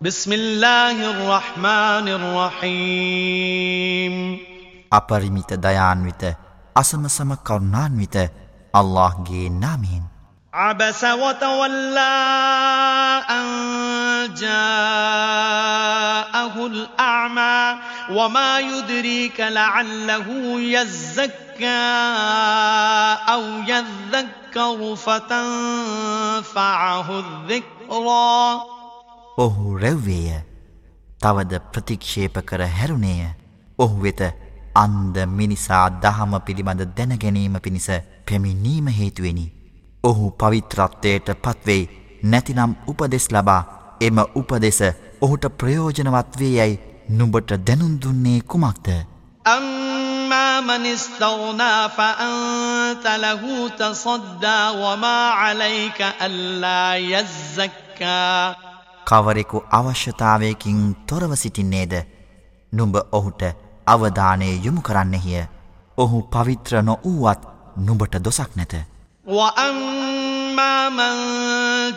بسم الله الرحمن الرحيم. أبرميت ديان ويت أسم سم كرنان ويت الله جي نامين عبس وتولى أن جاءه الأعمى وما يدريك لعله يزكى أو يذكر فتنفعه الذكرى. ඔහු රැව්වේය තවද ප්‍රතික්ෂේප කර හැරුණේය ඔහු වෙත අන්ද මිනිසා දහම පිළිබඳ දැනගැනීම පිණිස පැමිණීම හේතුවෙනි. ඔහු පවිත්‍රත්වයට පත්වෙයි නැතිනම් උපදෙස් ලබා එම උපදෙස ඔහුට ප්‍රයෝජනවත් වේ යැයි නුබට දැනුන්දුන්නේ කුමක්ද. أما من استغنى فأنت له تصدى وما عليك ألا يزكى කවරෙකු අවශ්‍යතාවයකින් තොරව සිටින්නේද නුඹ ඔහුට අවධානය යොමු කරන්නෙහිය ඔහු පවිත්‍ර නොවූවත් නුඹට දොසක් නැත وأما من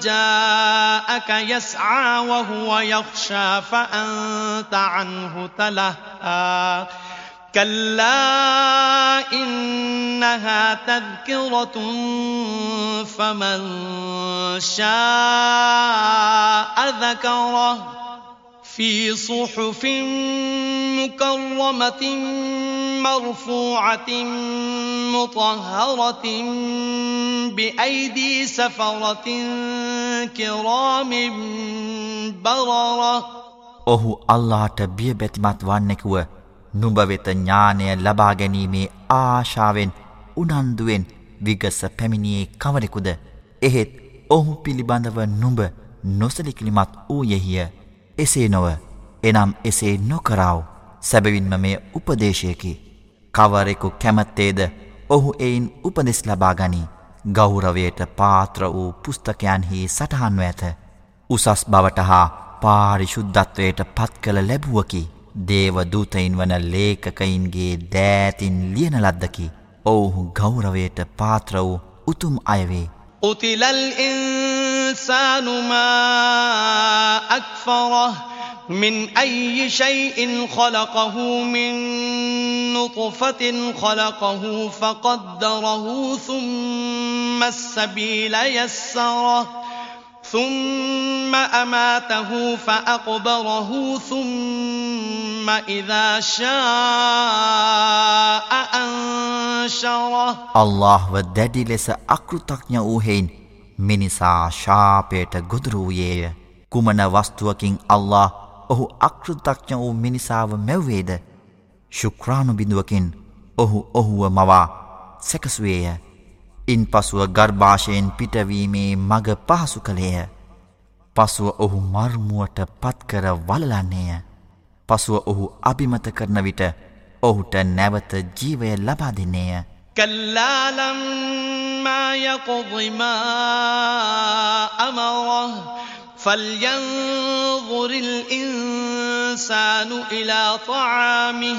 جاءك يسعى وهو يخشى فأنت عنه تلهى كلا إنها تذكرة فمن شاء ذكره في صحف مكرمة مرفوعة مطهرة بأيدي سفرة كرام بررة ඔහු අල්ලාට බියබැතිමත් වන්නෙකුව නුඹ වෙත ඥානය ලබා ගැනීමේ ආශාවෙන් උනන්දුවෙන් විගස පැමිණියේ කවරෙකුද? එහෙත් ඔහු පිළිබඳව නුඹ නොසලිකිලිමත් වූ යෙහිය එසේ නොව එනම් එසේ නොකරාව. සැබවින්ම මේ උපදේශයකි. කවරෙකු කැමැත්තේද ඔහු එයින් උපදෙස් ලබා ගනී? ගෞරවයට පාත්‍ර වූ පුස්තකයන්හි සටහන්ව ඇත. උසස් බවට හා පාරිශුද්ධත්වයට පත් කළ ලැබුවකි. දේව දූතයින් වන ලේකකයින්ගේ දෑතින් ලියන ලද්දකි ඔවුහු ගෞරවයට පාත්‍ර වූ උතුම් අයවේ قتل الإنسان ما أكفره من أي شيء خلقه من نطفة خلقه فقدره ثم السبيل يسره ثم أماته فأقبره ثم ثم إذا شاء أنشره. الله දැඩි ලෙස අකෘතඥ වූහෙයින් මිනිසා ශාපයට ගොදුරු වූයේය. කුමන වස්තුවකින් අල්له ඔහු අකෘතඥ වූ මිනිසාව මැව්වේද? ශුක්‍රාණු බිඳුවකින් ඔහු ඔහුව මවා සැකසුවේය. ඉන් පසුව ගර්භාෂයෙන් පිටවීමේ මග පහසු කළේය. පසුව ඔහු මර්මුවට පත්කර වලලන්නේය පසුව ඔහු අභිමත කරන විට ඔහුට නැවත ජීවය ලබා දෙන්නේය කල්ලාලම් ما يقض ما أمره فلينظر الإنسان إلى طعامه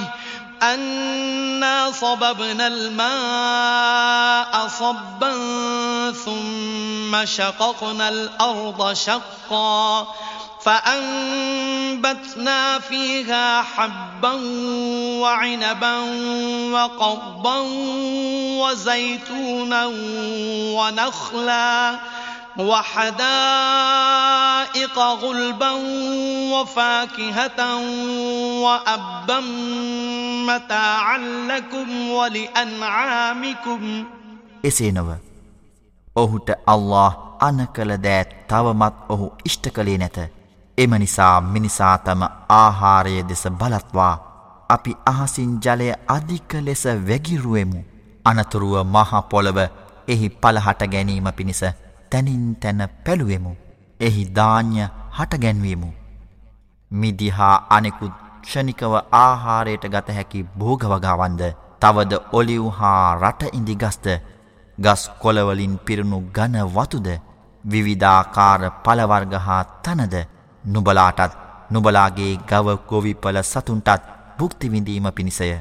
أنا صببنا الماء صبا ثم شققنا الأرض شقا فأنبتنا فيها حبا وعنبا وقضبا وزيتونا ونخلا وحدائق غلبا وفاكهة وأبا متاعا لكم ولأنعامكم. إسينوا නොව ඔහුට අල්له අනකළ දෑ තවමත් ඔහු ඉෂ්ට කළේ නැත. එම නිසා මිනිසා තම ආහාරය දෙස බලත්වා අපි අහසින් ජලය අධික ලෙස වැගිරුවෙමු. අනතුරුව මහපොළව එහි පලහට ගැනීම පිණිස තැනින් තැන පැළුවෙමු. එහි ධාන්‍ය හටගැන්වීමු. මිදිහා අනෙකුත් ක්ෂණිකව ආහාරයට ගත හැකි භෝගවගාවන්ද තවද ඔලිව් හා රට ඉදි ගස්ත ගස් කොළවලින් පිරුණු ගන වතුද විවිධාකාර පලවර්ග හා තනද නුබලාටත් නුබලාගේ ගව ගොවිපල සතුන්ටත් භුක්තිවිඳීම පිණිසය.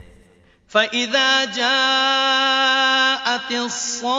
فإذا جاءت الصاخة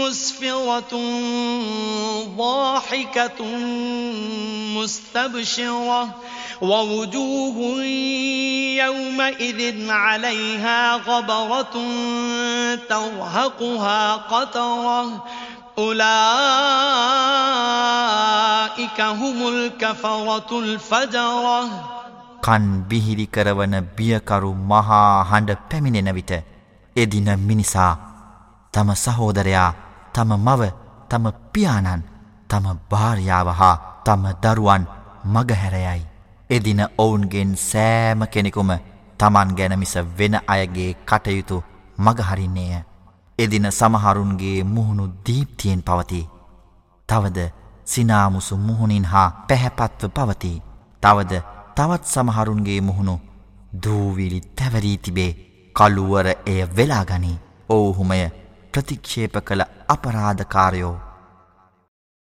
مسفرة ضاحكة مستبشرة ووجوه يومئذ عليها غبرة ترهقها قترة أولئك هم الكفرة الفجرة කන් බිහිරි කරවන බියකරු මහා හඬ පැමිණෙන විට එදින මිනිසා තම සහෝදරයා තම මව තම පියාණන් තම භාර්යාව හා තම දරුවන් මගහැරයයි. එදින ඔවුන්ගෙන් සෑම කෙනෙකුම තමන් ගැනමිස වෙන අයගේ කටයුතු මගහරින්නේය. එදින සමහරුන්ගේ මුහුණු දීප්තියෙන් පවති. තවද සිනාමුසු මුහුණින් හා පැහැපත්ව පවති. තවද තවත් සමහරුන්ගේ මුහුණු දූවිලි තැවරී තිබේ කළුවර එය වෙලාගනී ඔවුහුමය ප්‍රතික්ෂේප කළ අපරාධකාරයෝ